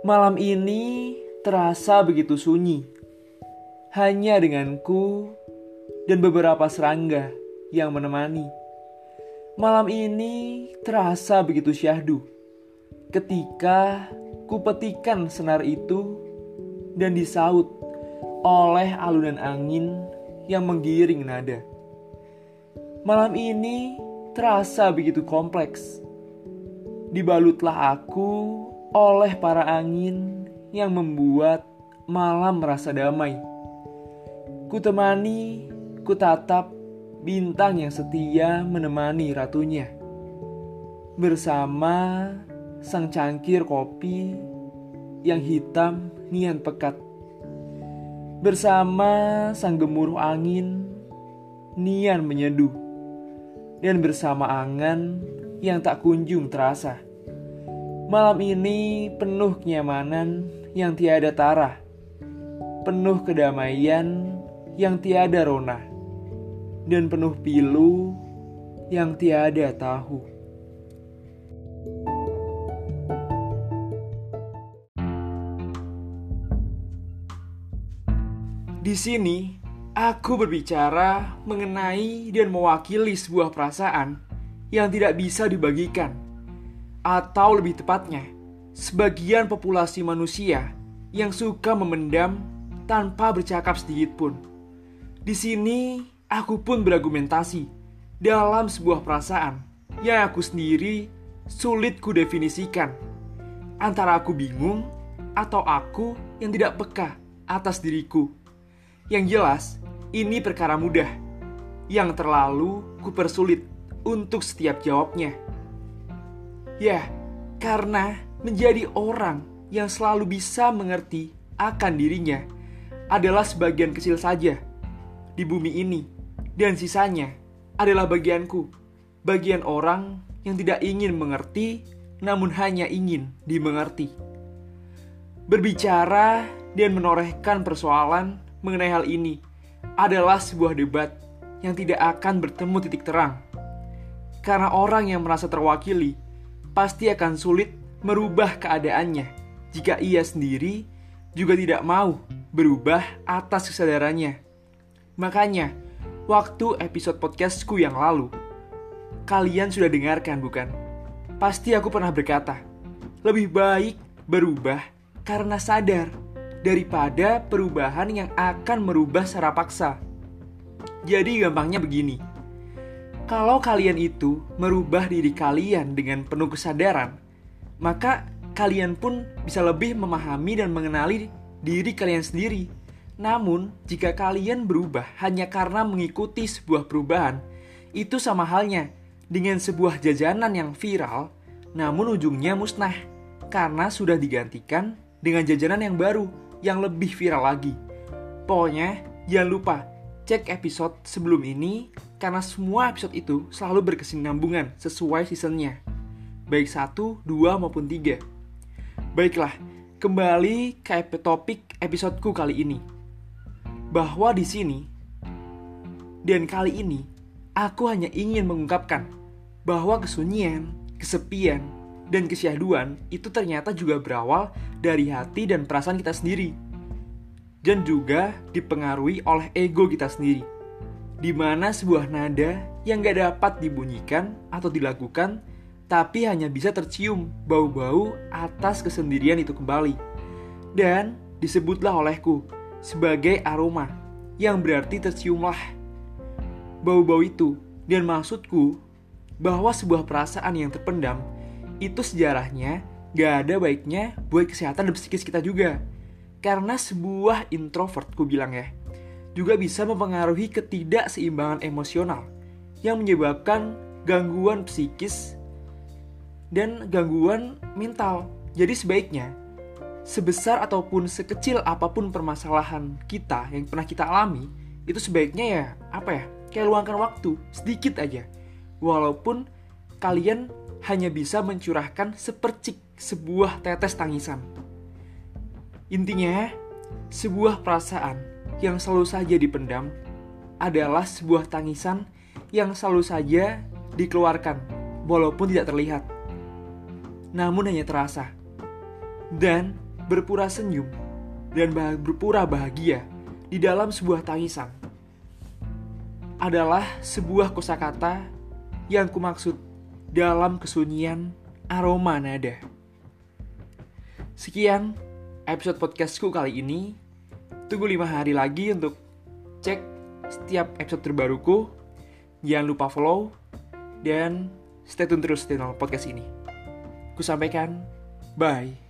Malam ini terasa begitu sunyi. Hanya denganku dan beberapa serangga yang menemani. Malam ini terasa begitu syahdu. Ketika kupetikan senar itu dan disaut oleh alunan angin yang menggiring nada. Malam ini terasa begitu kompleks. Dibalutlah aku oleh para angin yang membuat malam merasa damai. Kutemani, kutatap bintang yang setia menemani ratunya. Bersama sang cangkir kopi yang hitam nian pekat. Bersama sang gemuruh angin nian menyeduh dan bersama angan yang tak kunjung terasa. Malam ini penuh kenyamanan yang tiada tara, penuh kedamaian yang tiada rona, dan penuh pilu yang tiada tahu. Di sini Aku berbicara mengenai dan mewakili sebuah perasaan yang tidak bisa dibagikan, atau lebih tepatnya, sebagian populasi manusia yang suka memendam tanpa bercakap sedikit pun. Di sini, aku pun berargumentasi dalam sebuah perasaan yang aku sendiri sulit kudefinisikan antara aku bingung atau aku yang tidak peka atas diriku. Yang jelas, ini perkara mudah yang terlalu kupersulit untuk setiap jawabnya. Ya, karena menjadi orang yang selalu bisa mengerti akan dirinya adalah sebagian kecil saja di bumi ini, dan sisanya adalah bagianku, bagian orang yang tidak ingin mengerti, namun hanya ingin dimengerti. Berbicara dan menorehkan persoalan mengenai hal ini adalah sebuah debat yang tidak akan bertemu titik terang. Karena orang yang merasa terwakili pasti akan sulit merubah keadaannya jika ia sendiri juga tidak mau berubah atas kesadarannya. Makanya, waktu episode podcastku yang lalu, kalian sudah dengarkan bukan? Pasti aku pernah berkata, lebih baik berubah karena sadar daripada perubahan yang akan merubah secara paksa. Jadi gampangnya begini. Kalau kalian itu merubah diri kalian dengan penuh kesadaran, maka kalian pun bisa lebih memahami dan mengenali diri kalian sendiri. Namun, jika kalian berubah hanya karena mengikuti sebuah perubahan, itu sama halnya dengan sebuah jajanan yang viral, namun ujungnya musnah karena sudah digantikan dengan jajanan yang baru yang lebih viral lagi. Pokoknya, jangan lupa cek episode sebelum ini karena semua episode itu selalu berkesinambungan sesuai seasonnya. Baik satu, dua maupun tiga. Baiklah, kembali ke topik episodeku kali ini. Bahwa di sini, dan kali ini, aku hanya ingin mengungkapkan bahwa kesunyian, kesepian, dan kesyahduan itu ternyata juga berawal dari hati dan perasaan kita sendiri. Dan juga dipengaruhi oleh ego kita sendiri. Di mana sebuah nada yang gak dapat dibunyikan atau dilakukan, tapi hanya bisa tercium bau-bau atas kesendirian itu kembali. Dan disebutlah olehku sebagai aroma, yang berarti terciumlah bau-bau itu. Dan maksudku bahwa sebuah perasaan yang terpendam itu sejarahnya gak ada baiknya buat kesehatan dan psikis kita juga. Karena sebuah introvert, ku bilang ya, juga bisa mempengaruhi ketidakseimbangan emosional yang menyebabkan gangguan psikis dan gangguan mental. Jadi sebaiknya, sebesar ataupun sekecil apa pun permasalahan kita yang pernah kita alami, itu sebaiknya ya, apa ya, kayak luangkan waktu, sedikit aja. Walaupun kalian hanya bisa mencurahkan sepercik sebuah tetes tangisan. Intinya, sebuah perasaan yang selalu saja dipendam adalah sebuah tangisan yang selalu saja dikeluarkan, walaupun tidak terlihat, namun hanya terasa. Dan berpura senyum dan berpura bahagia di dalam sebuah tangisan adalah sebuah kosakata yang kumaksud dalam kesunyian aroma nada. Sekian episode podcastku kali ini. Tunggu lima hari lagi untuk cek setiap episode terbaruku. Jangan lupa follow dan stay tune terus di podcast ini. Ku sampaikan, bye.